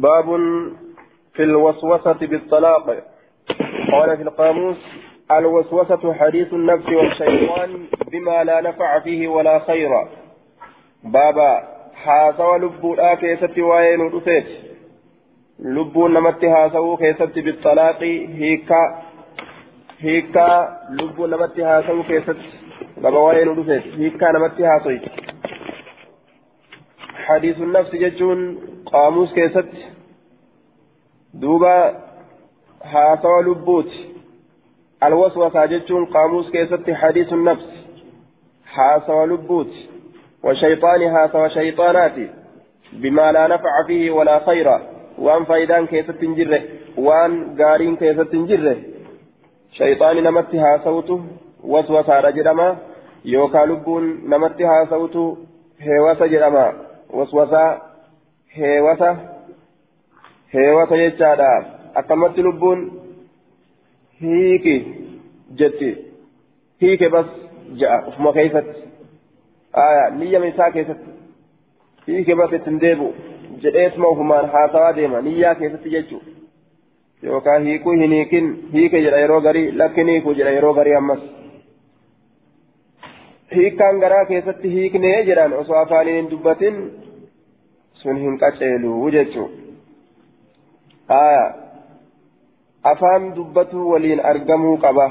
باب في الوسوسة بالطلاق. قال في القاموس الوسوسة حديث النفس والشيطان بما لا نفع فيه ولا خير. baaba haasawa lubbuulaa keessatti وين رفيت lubbuu namatti haasawa keessatti بالطلاق. hiika hiika lubbuu namatti haasawa keessatti. baaba وين رفيت hiika namatti haasawa حديث النفس ججون قاموس كيست. دوبا حاسوا لبوت الوسوسة جتون قاموس كيست حديث النفس حاسوا لبوت وشيطان حاسوا شيطانات بما لا نفع فيه ولا خير وان فايدان كيست جره وان قارين كيست جره شيطان نمت حاسوته وسوسة رجلما يوكا لبون نمت حاسوته هيوسة جرما وسوسة هيوسة هيوسة جتشادا أكملت لبون hiiki jetti hiike bas ja'a ufuma keessatti aya niyyama isaa keessatti hiike bas ittiin deebi'u jedheetuma ufumaan haasawaa deema niyyaa keessatti jechuu yookaan hiikuu hin hiikin hiike jedha yeroo garii lakkin hiikuu jedha yeroo garii ammas hiikkaan garaa keessatti hiiknee jedhan osoo afaaniin hin dubbatin sun hin qaceeluu jechuu aya afaan dubbatu waliin argamuu qaba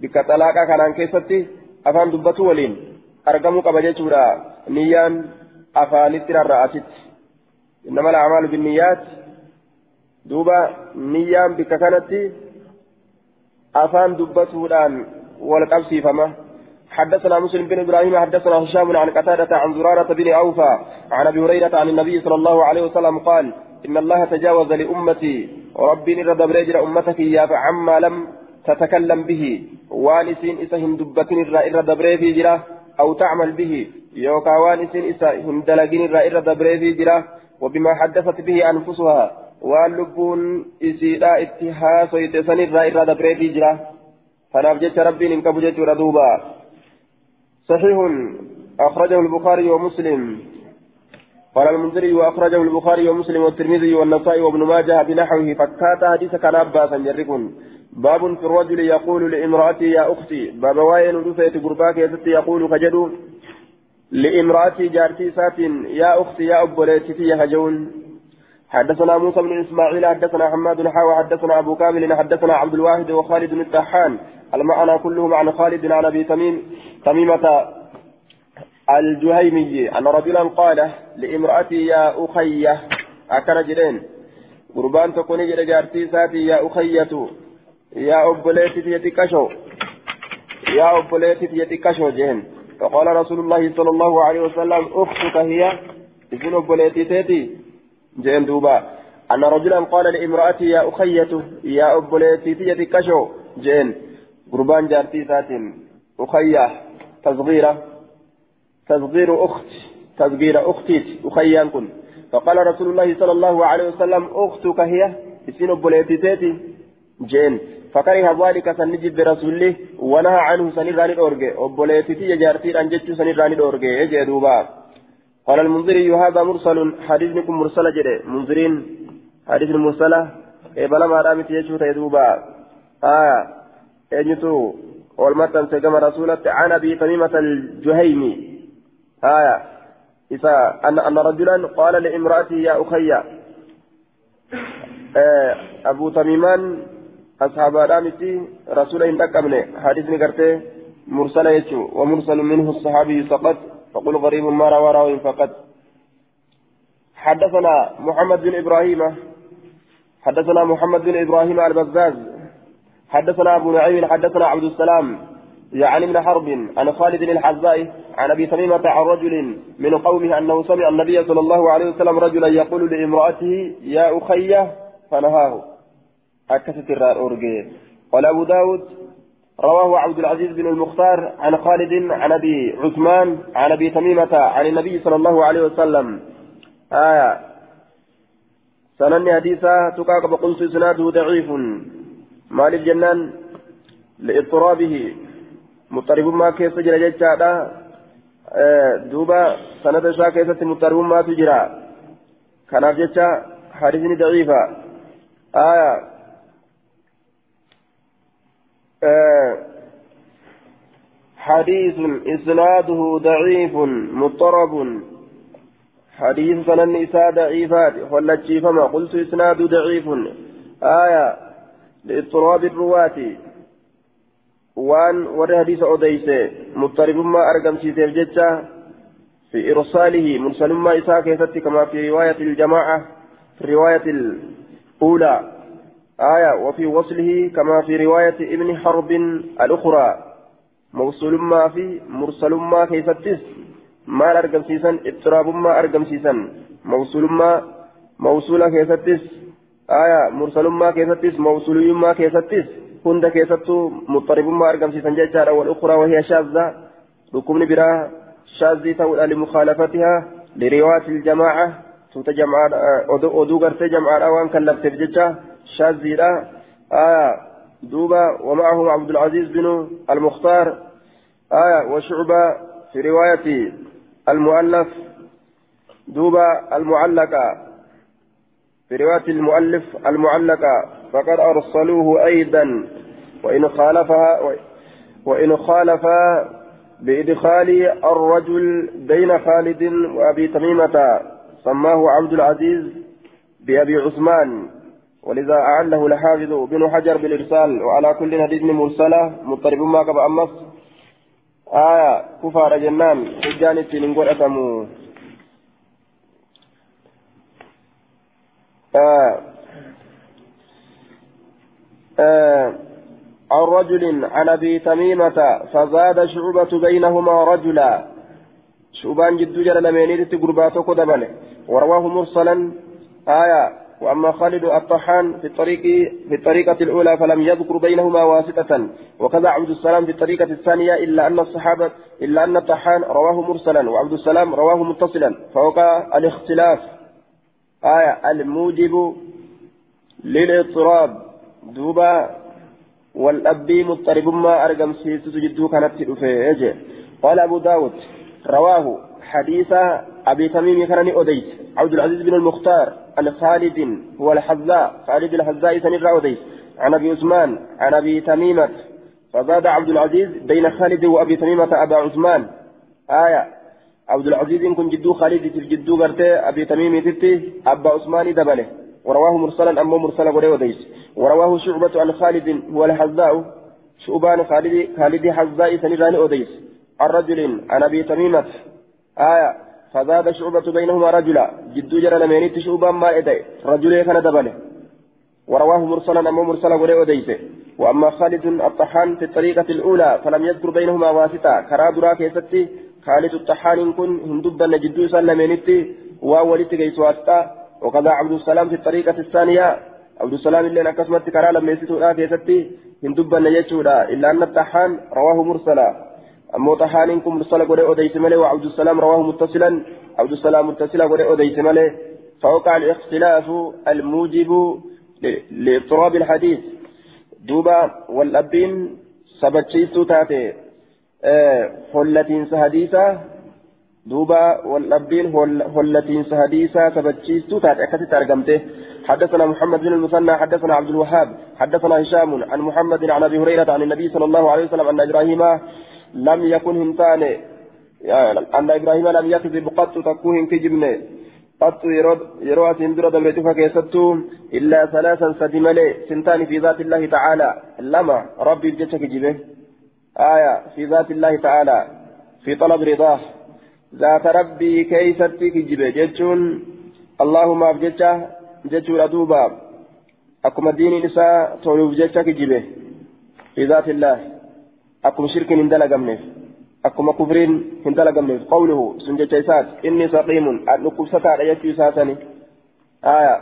bikka xalaaqa kanaan keessatti afaan dubbatu waliin argamuu qaba jechuudha niyyaan afaanitti rarra'asitti innama al'amaalu binniyyaat duuba niyyaan bikka kanatti afaan dubbatuudhaan wal qabsiifama حدثنا مسلم بن إبراهيم حدثنا هشام عن قتادة عن زرارة بن أوفى عن أبي هريرة عن النبي صلى الله عليه وسلم قال إن الله تجاوز لأمتي ربي نرى دبريجر أمتك يا فعما لم تتكلم به وانسين إسا هندبتين الرائر دبري في أو تعمل به يوكا وانسين إسا هندلقين الرائر دبري في وبما حدثت به أنفسها واللبون إسيلا اتها سيتسن الرائر دبري في جرا. فنبجت ربي إنك بجت ردوبا صحيح أخرجه البخاري ومسلم. قال المنذري وأخرجه البخاري ومسلم والترمذي والنسائي وابن ماجه بنحوه فكات حديث كان أباسا جركن باب في الرجل يقول لامرأتي يا أختي باب واين رفيت قرباك يا ستي يقول فجدوا. لامرأتي جارتي سات يا أختي يا أبوليتي يا هجون حدثنا موسى بن إسماعيل حدثنا حماد حاوى حدثنا أبو كامل حدثنا عبد الواحد وخالد الطحان المعنى كلهم عن خالد عن أبي تميم تميمة الجهيمي أن رجلا قال لامرأتي يا أخية أكن جرين قربان تكوني جرى جارتي ساتي يا أخية يا أبليتي يتكشو يا أبليتي يتكشو جين فقال رسول الله صلى الله عليه وسلم أختك هي؟ إذن أبليتي تيتي. جين دوبا. أن رجلا قال لامرأتي يا أخية يا أبليتي يتكشو جين قربان جارتي ساتي أخية تصغيره تصغير أخت تصغير أختي أخيان كن. فقال رسول الله صلى الله عليه وسلم أختك هي؟ اسين بوليتيتي جين فكره ذلك سنجد برسوله ونهى عنه سنراني الأورجي وبوليتيتي يجارتي أن جتشو سنراني الأورجي يجي دوبا. قال المنذري هذا مرسل. حديث لكم مرسل جدي منذرين حديث المرسلة إبلا ما رامت يجو تيدوبا آه أجتو والمتن سجم رسولة. عن أبي تميمة الجهيمي. آية إذا أن أن رجلا قال لامرأته يا أخي. آه أبو تميمان أصحاب رامتي رسول إن حديث نقرته مرسل يجو. ومرسل منه الصحابي فقط. فقل غريب ما روى راوي فقط حدثنا محمد بن إبراهيم. حدثنا محمد بن إبراهيم البزاز. حدثنا أبو نعيم حدثنا عبد السلام يعني من حرب عن خالد الحزاء عن أبي تميمة عن رجل من قومه أنه سمع النبي صلى الله عليه وسلم رجلا يقول لامرأته يا أخي فنهاه. أكست الرأورجي قال أبو داود رواه عبد العزيز بن المختار عن خالد عن أبي عثمان عن أبي تميمة عن النبي صلى الله عليه وسلم. آية. سنن حديثا تقاك بقنص سناده ضعيف. مال الجنان لإضطرابه. muxaribummaa keessa jira jechaadha duuba sanada isaa keessatti muxaribummaatu jira kanaaf jecha حديث ضعيفة آية آه حديث إسناده ضعيف مضطرب. حديث سنن إساء ضعيفات خلت فما قلت إسناد ضعيف. آية لإضطراب الرواة. وأن ور حديث أوديس مضطرب ما أرقم سيسير جتة. في إرساله مرسل ما إساء كيست كما في رواية الجماعة في الرواية الأولى. آية وفي وصله كما في رواية ابن حرب الأخرى. موصول ما في مرسل ما كيفتس ما أرقم سيسن اضطراب ما أرقم سيسن موصول ما موصولة كيفتس آية مرسل ما كيفتس موصول ما كيفتس هند كيفتو مضطرب ما أرقم سيسن جيشارة والأخرى وهي شاذة ركبن برا شاذة تولى لمخالفتها لرواية الجماعة دوبا ومعه عبد العزيز بن المختار آية وشعبة في رواية المؤلف دوبا المعلقة في رواية المؤلف المعلقة فقد أرسلوه أيضا وإن خالفها وإن خالف بإدخال الرجل بين خالد وأبي تميمة سماه عبد العزيز بأبي عثمان. ولذا أعله لحافظ بن حجر بالإرسال وعلى كل حديث مرسلة مضطرب ما قبل أمس. آية كفار جنان حجان التنين أتمو. آه. آه. عن رجل عن أبي تميمة فزاد شعبة بينهما رجلا. شعبان جد جل لمينيت قرباتك دبله ورواه مرسلا. آية وأما خالد الطحان في الطريق في الطريقة الأولى فلم يذكر بينهما واسطة وكذا عبد السلام في الطريقة الثانية إلا أن الصحابة إلا أن الطحان رواه مرسلا وعبد السلام رواه متصلا فوقع الاختلاف. آية الموجب للإضطراب. دوبا والأبي مضطرب. ما أرقم سيسو جدو كانت تدفع. قال أبو داود رواه حديث أبي تميم كان أديت عبد العزيز بن المختار. عن خالد هو الحذاء. خالد الحذاء سنر أديت عن أبي عثمان عن أبي تميمة. فزاد عبد العزيز بين خالد وأبي تميمة أبا عثمان. آية. عبد العزيز كن جدو خالد في جدو غرتي أبي تميم تتي أبا عثمان دبله. ورواه مرسلا أمه مرسلا وليه وديس. ورواه شعبة عن خالد هو الحذاء. شعبان خالد خالد حذاء سنر أديس عن رجل عن أبي تميمة. آية. فزاد شعبة بينهما رجلا. جدو جرى لمينيت شعبا ما إدي رجل كان دبله. ورواه مرسلا أما مرسلا ولي وديسه وأما خالد الطحان في الطريقة الأولى فلم يذكر بينهما واسطة. كرا درا كيستي. خالد الطحان كن هندبا جدو سلمينيتي وولدت كيس واسطة. وكذا عبد السلام في الطريقة الثانية. عبد السلام اللي نكسمت كرا لما يسيتو كيستي. هندبا نجتشودا إلا أن الطحان رواه مرسلا. أمو طحان كم مرسل قد أديت ملي وعبد السلام رواه متصلا. عبد السلام متصلا قد ملي. فوقع الاختلاف الموجب لإضطراب الحديث. دوبا والأبين سبتشيسو تاتي. هلتين سهديسة. دوبا والأبين هلتين سهديسة سبتشيسو تاتي. أكتت أرقمته حدثنا محمد بن المثنى حدثنا عبد الوهاب حدثنا هشام عن محمد عن أبي هريرة عن النبي صلى الله عليه وسلم أن إبراهيم لم يكن هنتاني أن إبراهيم لم يكذب قط تكون كجبنة. قط يروى سندرة دمرتك كيستو. إلا ثلاثا سدملي سنتان في ذات الله تعالى. لما ربي بجتك جبه آية في ذات الله تعالى. في طلب رضاه ذات ربي كيستك جبه جتشون. اللهم أبجتشه جتشون أدوبا أكما دين نساء تولو بجتك جبه في ذات الله. أكم شرك من دلقمنف أكم كفرين من دلقمنف قوله سنجة إني سقيم. أنكم ستار يجي إساتني آية.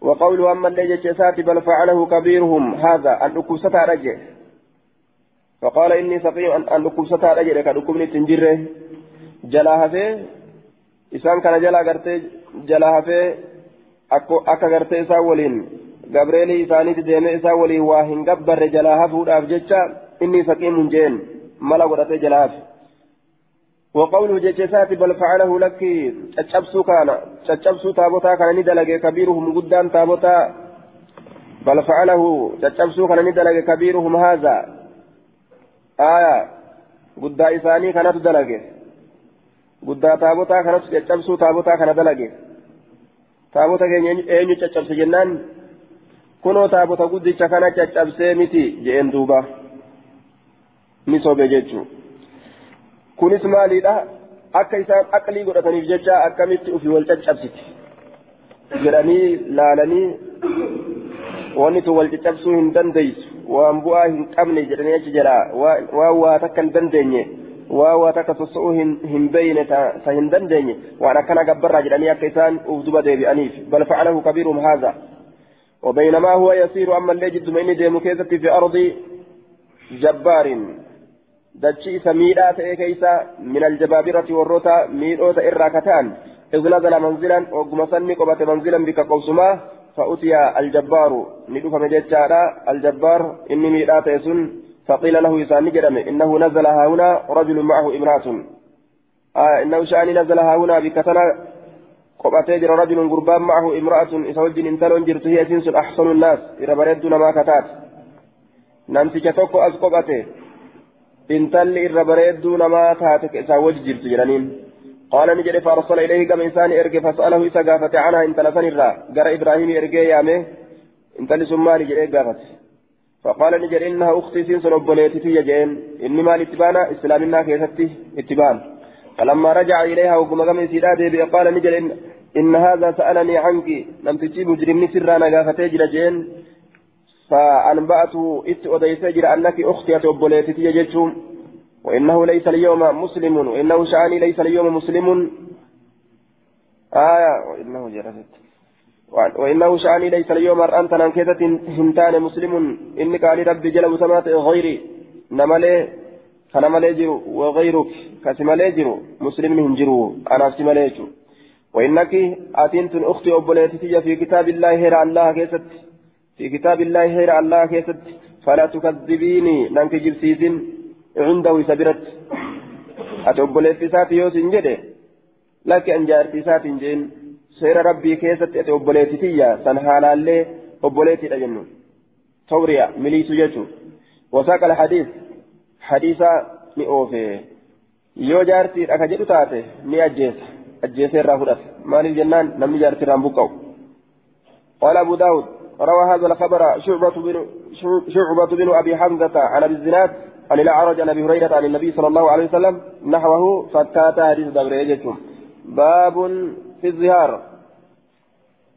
وقوله أما اللي بل فعله كبيرهم. هذا أنكم ستار يجي فقال إني سقيم أنكم ستار يجي لك أنكم تنجره جلاها في إسان كان جلا قرتي جلاها في akka gartee isaa waliin gabreelii isaaniiti deemee isaa waliin waa hin gabbarre saqiimun jeen mala godhatee jalaa hafe وقوله جيشات بل فعله لك تشبسو كان تشبسو تابوتا كان ندلق كبيرهم قدام تابوتا بل فعله تشبسو كان ندلق كبيرهم هذا آية قد إساني كانت دلق قد تابوتا كانت تشبسو تابوتا كان دلق تابوتا كان أين تشبس جنان كنو تابوتا قد كان تشبسي متي جئن دوبا misoome jechuun kunis maaliidha akka isaan aqlii godhataniif jecha akkamitti ofii wal caccabsiti jedhanii laalanii wanni tun wal caccabsuu hin dandeessu waan bu'aa hin qabne jedhanii achi jedha waan waa takka hin dandeenye waan waa takka soso'uu hin beeyne ta hin dandeenye waan akkana gabbarraa jedhanii akka isaan uf duba deebi'aniif bal fa'alahu kabiirum haaza وبينما هو يسير أما اللي جد من ديمو في أرض جبار دجي سميدا تأي كيسا من الجبابرة والروتا ميلوتا إرا كتان إذ نزل منزلا وقم سني قبت منزلا بك قوسما فأتي الجبار ندوف مجيتشارا الجبار إني ميدا تيسن فقيل له يسان جرم إنه نزل هنا رجل معه امرأة آه إنه شأني نزل هنا بكتنا قبتي جرى رجل قربان معه امرأة إسوج انتلون جرت هي أحسن الناس إذا بردنا ما كتات نمسك توكو أز intalli irra bareedduu namaa taate isaa wajji jirtu jedhaniin. قال نجري فارسل إليه كما إنسان إرجع فسأله إذا قافت عنها إن تلفن الرا قرأ إبراهيم إرجع يامه إن تلي سما نجري قافت فقال نجري إنها أختي سنسن أبوليتي في جين إني مال اتبانا إسلامنا كيستي اتبان فلما رجع إليها وقم قام إسيرا قال نجري إن, إن هذا سألني عنك لم تجيب مجرمني سرانا قافتي جين فأنبأته إت أديس جرى أنك أختي أبوليتي يجتهم وإنه ليس اليوم مسلم. وإنه شأني ليس اليوم مسلم. آية. وإنه جرست. وإنه شأني ليس اليوم أنت ننكتة هنتان مسلم. إنك علي ربي جل وسمات غيري. نملي فنملي جرو. وغيرك. كسملي جرو. مسلم هنجرو أنا سملي جرو. وإنك أتنت أختي أبوليتي في كتاب الله هير الله كيست. في كتاب الله هير الله كيست. فلا تكذبيني. ننك جبسيسين عنده سبرت. أتوبلت ساتي يوسين جده. لك أن جارتي ساتي جين. سير ربي كيست. أتوبلت تيا سنحالا اللي أبولت الأجنون توريا. مليس جتو وساق الحديث. حديثا نئوفي yoo jaartii dhaka jedhu taate ni ajjeesa ajjeesee irraa fudhata maaliif jennaan namni jaartii irraan buqqa'u روى هذا الخبر شعبة بن شعبة بن أبي حمزة عن أبي الزناد عن الأعرج عن أبي هريرة عن النبي صلى الله عليه وسلم نحوه فتاتا حديث دبريجكم باب في الظهار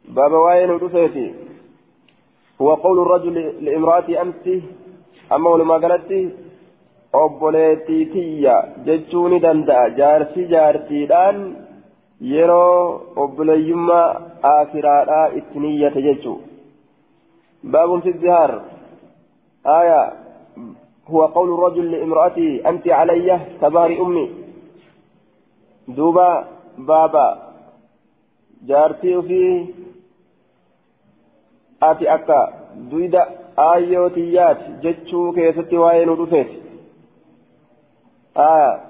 باب وين ودفيتي. هو قول الرجل لامرأة أمس أما ولما قالت obboleettii tiyya jechuu ni danda'a jaarsi jaartiidhaan yeroo obboleeyyummaa aakiraadhaa itti niyyate jechuu baabun fi zihaar aayaa هو قول الرجل لامرأته أنت علي كظهر أمي. دوبا بابا. جارتي في آتي أكا. دويدا آيوتيات جتشو كيستي وين ودفيت آه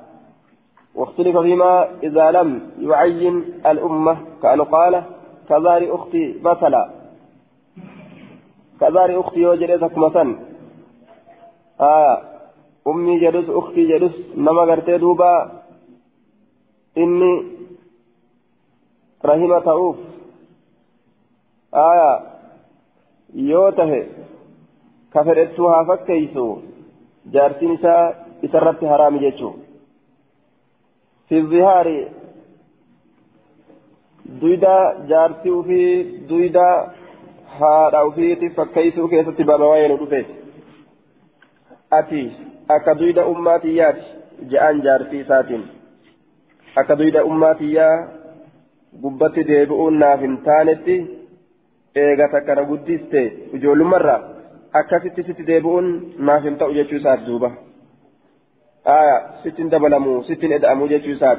واختلف فيما إذا لم يعين الأمة. كأنه قال كظهر أختي مثلا كظهر أختي وجدتك مثلا آه أمي جلس أختي جلس نما قرتي دوبا. إني رحمة تؤوف آية يوته كفرتها فكيسو جارتين إسا إسرت حرام جيتشو. في الظهار دويدا جارتي وفي دويدا هذا وفي فكيسو كيسة بابا وين ودفيت ati akka duyda ummaatiyyaati je'an jaartii isaatiin akka duyda ummaatiyyaa gubbatti deebi'uun naaf hin taanetti eega takkana guddiste ijoollummarraa akkasitti sitti deebi'uun naaf hin ta'u jechuu isaati duuba آية ستين دبلمو ستين إدأمو جيتشو سات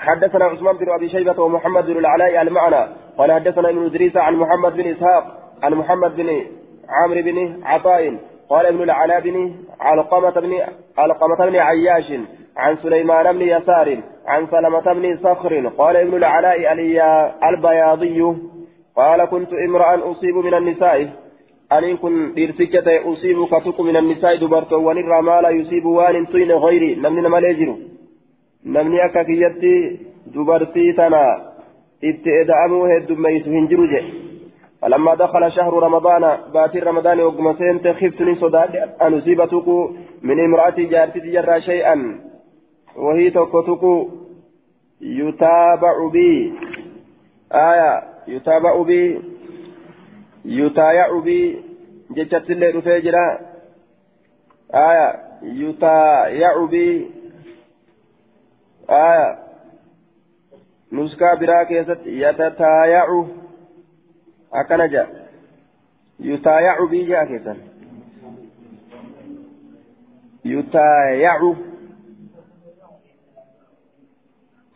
حدثنا عثمان بن أبي شيبة ومحمد بن العلاء المعنى. قال حدثنا ابن إدريس عن محمد بن إسحاق عن محمد بن عمرو بن عطاء. قال ابن العلاء بن علقمة بن علقمة بن عياش عن سليمان بن يسار عن سلمة بن صخر. قال ابن العلاء البياضي قال كنت امرأ أصيب من النساء. أن كن ديرسكة أصيب كتك من النساء دبرت ونرى ما لا يصيب وان طين غيري. نمني ما ليجر نمني أكا كيتي دبرتي تنا اتئدأمو هد ميت هنجر فلما دخل شهر رمضان باتي رمضان وقم سنت خفتني صداد أن أصيبتك من امرأتي جارتي جرى شيئا وهي تكتك يتابع بي آية يتابع بي يتايع بي جتت اللي رفيجرا آية يتايع بي آية نسكا براك يتتايع akkana jaa yutaayacu bii jaa keessan yutaayacu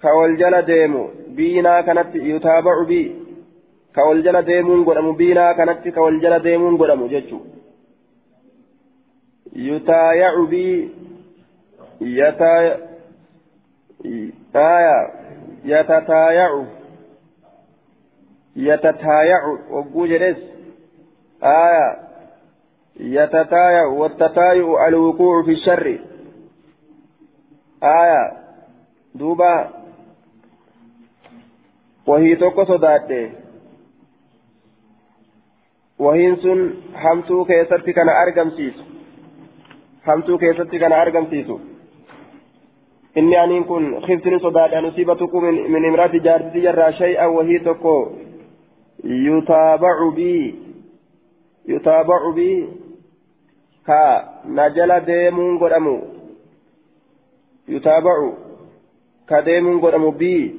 ka wal jala deemu biinaa kanatti yutaabacu bii ka wal jala deemuun godhamu biinaa kanatti ka yatataayacu يتتايع. وجوجرس آية يتتايع. والتتايع الوقوع في الشر. آية دوبا. وهي سن حمتو كان أرقم سيسو. حمتو كان أرقم سيسو. إني أن كن خفتني صداد أن أصيبتكم من, من امرأة جارتي جرى شيئا وهي توكو يتابع بي يتابع بي كا نجل ديمون قدمو يتابع كديمون قدمو بي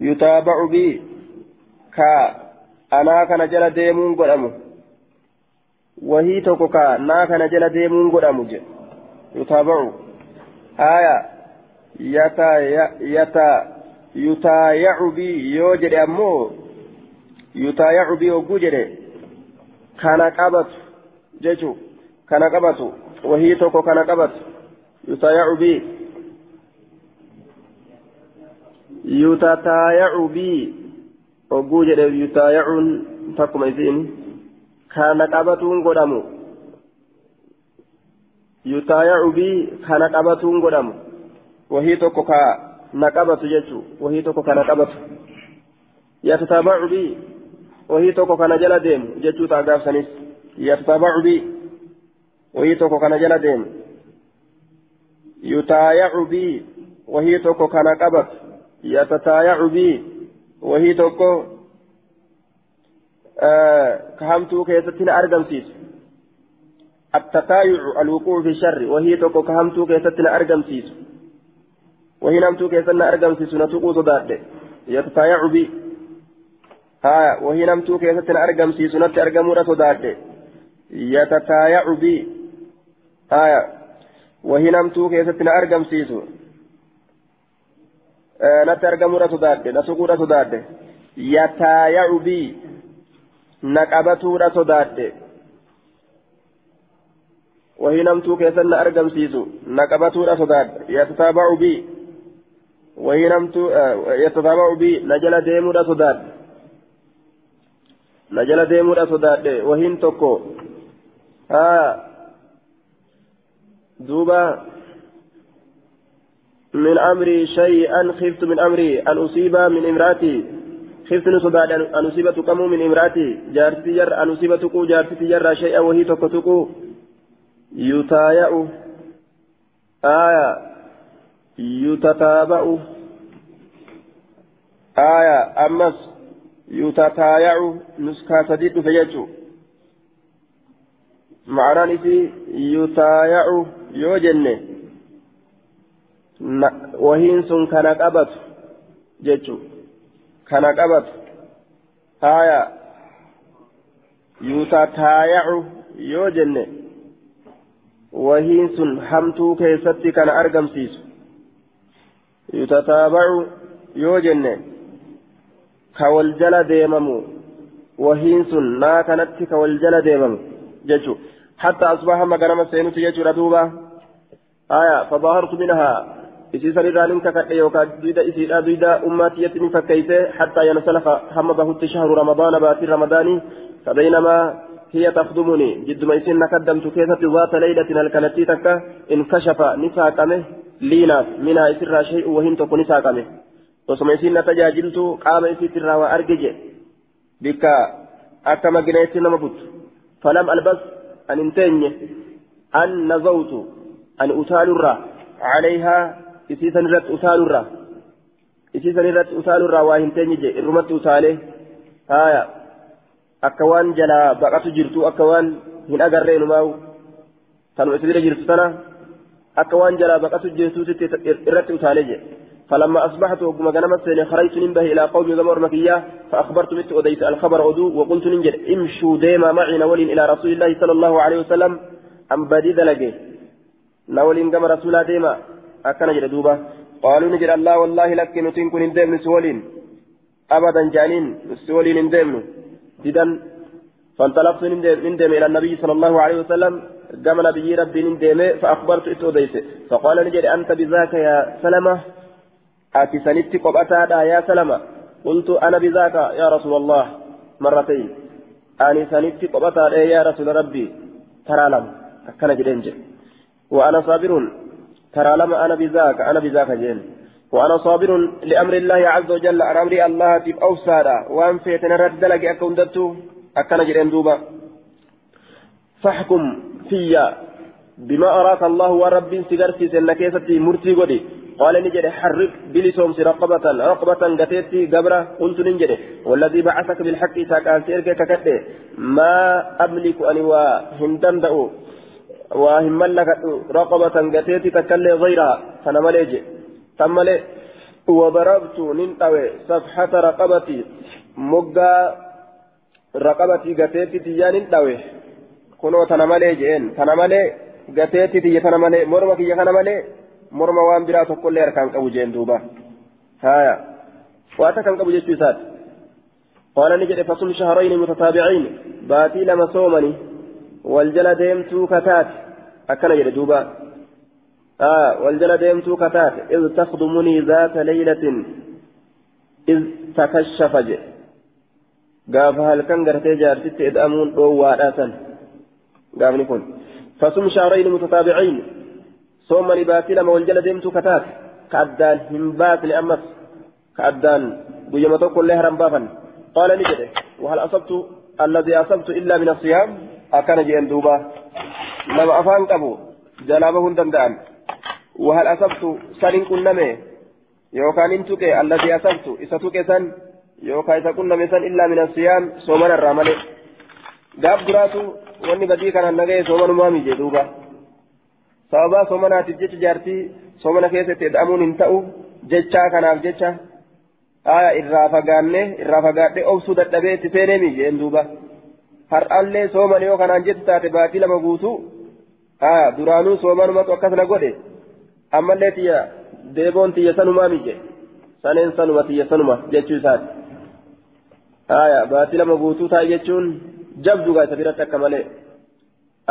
يتابع بي كا أنا كنجل ديمون قدمو وهي توكوكا نا كنجل ديمون قدمو يتابع آية يتا يتا jedhe ammoo yutaayacu bii hogguu jedhe kana qabatu jechu kana qabatu wahii tokko kana qabatu yutaayacu bii yutataayacu bii hogguu jedhe yutaayacuun takkuma isiin kana qabatuun godhamu yutaayacu bii kana qabatuun godhamu wahii tokko kaa naqabatu jechuun wahii tokko kana qabatu yatataabacu bii wahii tokko kana jala deemu jechuu ta'a gaafsanis yatataabacu bii wahii tokko kana jala deemu yutaayacu bii wahii tokko kana qabatu yatataayacu bii wahii tokko kahamtuu keessatti na argamsiisu التتايع الوقوع في الشر وهي تكو كهمتو كيستنا أرقم سيسو. وهي نمتو كيسنا أرقم في سنة قوض يتتايع بي. آية وهي نمتو كيسنا أرقم في سنة أرقم رتداد يتتايع بي. آية وهي نمتو كيسنا أرقم في سنة natti argamudha sodaadhe na tuquudha sodaadhe yataayacu bii na qabatuudha sodaadhe wahii namtuu keessan na argamsiisu na qabatuudha sodaadhe yatataabacu bii wayii namtu yatataabacu bi na jala deemuudha sodaadhe na jala deemuudha sodaadhe wahiin tokko haa duuba من أمري شيئا خفت من أمري أن أصيب من امرأتي خفت نصداد أن أصيب تقم من امرأتي جارتي جر أن أصيب تقو جارتي جر شيئا وهي تقو يتايأ. آية. يتتابع آية. أمس. يتتايع نسكا سديد فيجو معنى نسي يتايع يوجن وهين سن كان قبط جيتشو كان قبط آية. يتتايع يوجن وهين سن حمتو كيستي كان أرقم سيسو يتتابع يوجن كوالجل ديممو وهين سن نا كانت كوالجل ديممو ججو حتى أصبح مقرم السينوت يجو ردوبا آية فظهرت منها إسيسا رانين ككت يوكا دويدا إسيدا دويدا أماتي يتني فكيته حتى ينسلخ هم بهت شهر رمضان باتي رمضاني فبينما هي تخدمني. جد ما يسن قدمت كيسة ذات ليلة الكنتي تكا انكشف نساقمه ليناف منها يسر شيء وهن تكون نساقمه وسما يسن تجاجلت قام يسير وأرجج. بك أكما جنيت نمبت. فلم ألبس. أن انتني أن نزوت. أن أتال الرا عليها. إسيسا رت أتال الرا إسيسا رت أتال الرا وهنتني جي الرمت أتاله. هايا. أكوان جلا بقت جرتو أكوان هن أجرين ماو تنو إسير جرتو تنا أكوان جلا بقت جرتو ست رت أتاله جي فلما أصبحت وقم غنمت خرجت ننبه إلى قوم غمر مكية فأخبرت مت أديت الخبر أدو وقلت ننجد امشوا ديما معي نول إلى رسول الله صلى الله عليه وسلم أم بدي دلقي نول كما رسول ديما أكن جد دوبا قالوا نجد الله والله لك نتين كن ندم سولين أبدا جانين سولين ندم جدا فانطلقت ندم إلى النبي صلى الله عليه وسلم قام نبي ربي ندم فأخبرت إتوديت فقال نجد أنت بذاك يا سلمة yaa salama qultu ana bizaaka yaa rasuula allah marratayn ani sanitti qophataadha yaa rasuula rabbii taraa lama akkana jedheen jedhe وأنا صابر ترى لما أنا بذاك أنا بذاك جين وأنا صابر لأمر الله عز وجل عن أمر الله تب أوسادا وأن فيتنا رد لك أكون دتو أكنا جرين دوبا. فاحكم فيا بما أراك الله ورب سجرتي سنكيستي مرتي قدي. قال نجد حرك بلسوم رقبة رقبة قتيتي قبرة قلت نجد والذي بعثك بالحق ساكان سيرك ككده ما أملك أن وهندن دأو وهم لك رقبة قتيتي تكلي غيرها فنمليج تملي وضربت ننتوي صفحة رقبتي مقا رقبتي قتيتي تيان ننتوي كنو تنملي جين تنملي قتيتي تي تنملي يخنملي morma waan biraa tokkollee harkaan qabu jeen duuba haya waata kan qabu jechuu isaati qaala ni jedhe fasum shahrayni mutataabicayn baatii lama soomani wal jala deemtuu kataate akkana jedhe duuba آه والجل ديمتو كتات إذ تخدمني ذات ليلة إذ تكشف جي. قاف هل كان قرتي جارتي إذ أمون أو واداتا قاف نكون فصم شهرين متتابعين. صوم لباسي لما والجل ديمتو كتات كأدان همبات لأمس. كأدان بيما كل لهرم بافا قال نجده وهل أصبت الذي أصبت إلا من الصيام؟ أكان جين دوبا. لما أفان قبو جلابه دندان وهل أصبت سنين كنمي يوكان انتك الذي أصبت إستك سن يوكا إذا كنا مثلا إلا من الصيام صومنا الرمل قاب دراتو واني بدي كان النبي صومنا مامي جدوبا sababaa soomanaatiif jecha jaartii soomana keessatti ed'amuun hin ta'u jechaa kanaaf jecha aya irraa fagaanne irraa fagaadhe obsuu dadhabee itti seenee miijeen duuba har'allee sooman yoo kanaan jettu taate baatii lama guutuu aya duraanuu soomanumatu akkasana godhe ammallee tiyya deeboon tiyya sanumaa miije saneen sanuma tiyya sanuma jechuu isaati aya baatii lama guutuu taa'e jechuun jabdugaa isa biratti akka malee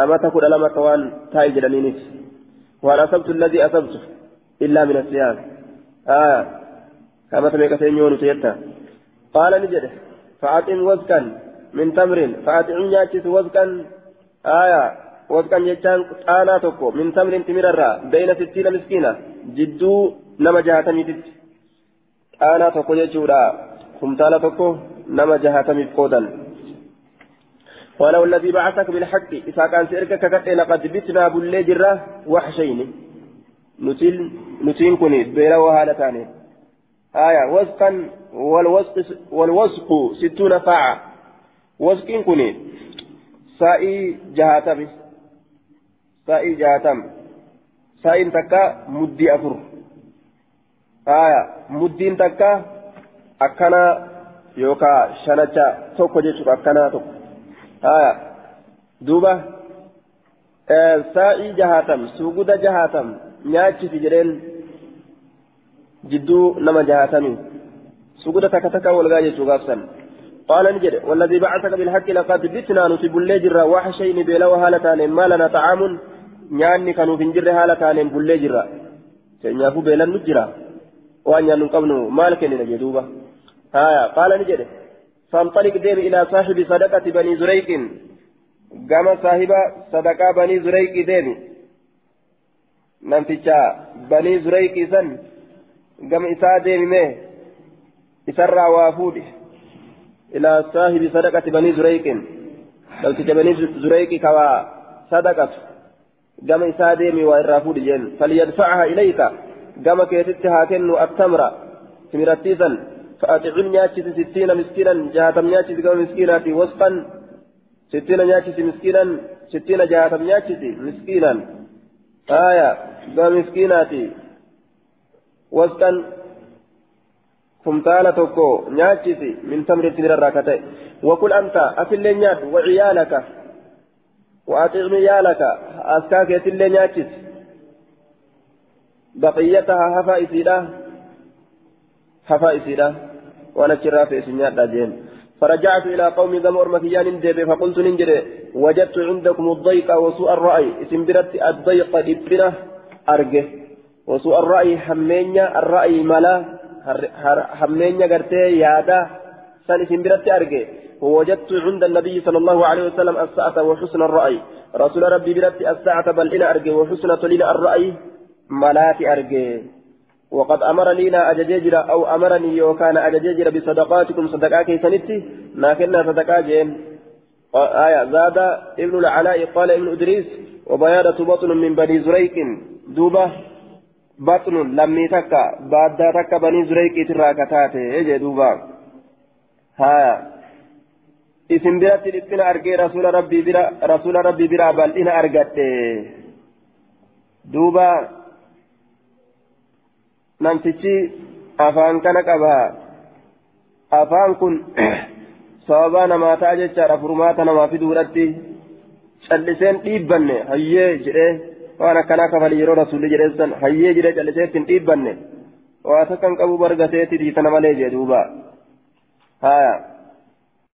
amata kudha lama akka waan taa'e jedhaniinis waan asabtu alladii asabtu illaa min asiyaam aya كما تميك سينيون سيتا قال نجد فأطعم وزكا من تمر فأطعم ياتيس وزكا آية وزكا يجان أنا تكو من تمر تمرر بين ستين مسكينة جدو نما جهاتمي تت أنا تكو يجورا خمتالا تكو نما جهاتمي فقودا ولو الذي بعثك بالحق إذا كان سيرك ككت لقد بتنا بالليجرة وحشين نتين نتين كوني بيلا وهالتاني آية وزقا والوزق والوزق ستون ساعة وزق كوني سائي جهاتم سائي جهاتم سائي تكا مدي أفر. آية مدين تكا أكنا يوكا شنجا توكو جيشو أكنا توكو آية دوبا آه سائي جهاتم سوغودا جهاتم نياتشي في جرين. جدو نما جهاتمي. سجود تك تك والغاية تغافسا قال نجد والذي بعثك بالحق لقد بتنا نصيب الليجر وحشين بلا وهالتان ما لنا طعام. Nyaanni kanuuf hin jirre haala taaneen bullee jirra. Keenyaafuu beelan nu jira. Waan nyaannu qabnu maal kennina jedhuuba haya qaala ni jedhe. فانطلق ديم إلى صاحب صدقة بني زريق قام صاحب صدقة بني زريق ديم نمتجا بني زريق سن قام إساء ديم ميه إسرى وافود إلى صاحب صدقة بني زريق نمتجا بني زريق كوا صدقة قام إساء ديم وإرافود جن فليدفعها إليك قام كيتتها كنو التمر تمرتيزا فأطعم نياتشي ستين مسكينا جهاتم نياتشي كما مسكينا في وسطا ستين نياتشي مسكينا ستين جهاتم نياتشي مسكينا آية كما مسكيناتي وسطا كمتالة توكو نياتشي من تمر تمر الراكتين وكل أنت أكل نيات وعيالك وأطعم عيالك أسكاك يتل نياتشي بقيتها هفا إسيدا هفا إسيدا. وأنا شراف إسنيات داجين فرجعت إلى قوم ذم أرمكيان ديبي فقلت ننجري وجدت عندكم الضيق وسوء الرأي. إسم برت الضيق إبرة أرجه. وسوء الرأي حمينيا الرأي ملا حمينيا قرتي يادا. سن إسم برت أرجه. ووجدت عند النبي صلى الله عليه وسلم الساعة وحسن الرأي. رسول ربي برت الساعة بل إلى أرجه وحسن تلين الرأي ملات أرجه وقد أمرني لا أجججر أو أمرني وكان أجججر بصدقاتكم صدقاء كيسنتي لكنها صدقاء جين. آية زاد ابن العلاء قال ابن إدريس وبيادة بطن من بني زريك دوبة بطن لم تكا بعد تكا بني زريك تراكتات يجي دوبة؟ ها isin biratti dhiphina argee rasuula rabbii bira rasuula rabbii biraa bal'ina argatte duuba namtichi afaan kana qaba afaan kun sababaa namaa ta'a jechaadha furmaata namaa fiduudhatti calliseen dhiibbanne hayyee jedhee waan akkanaa kafali yeroo rasuulli jedheessan hayyee jedhee callisee ittiin dhiibbanne waa takkan qabu bargateetti dhiitana malee jedhuuba haya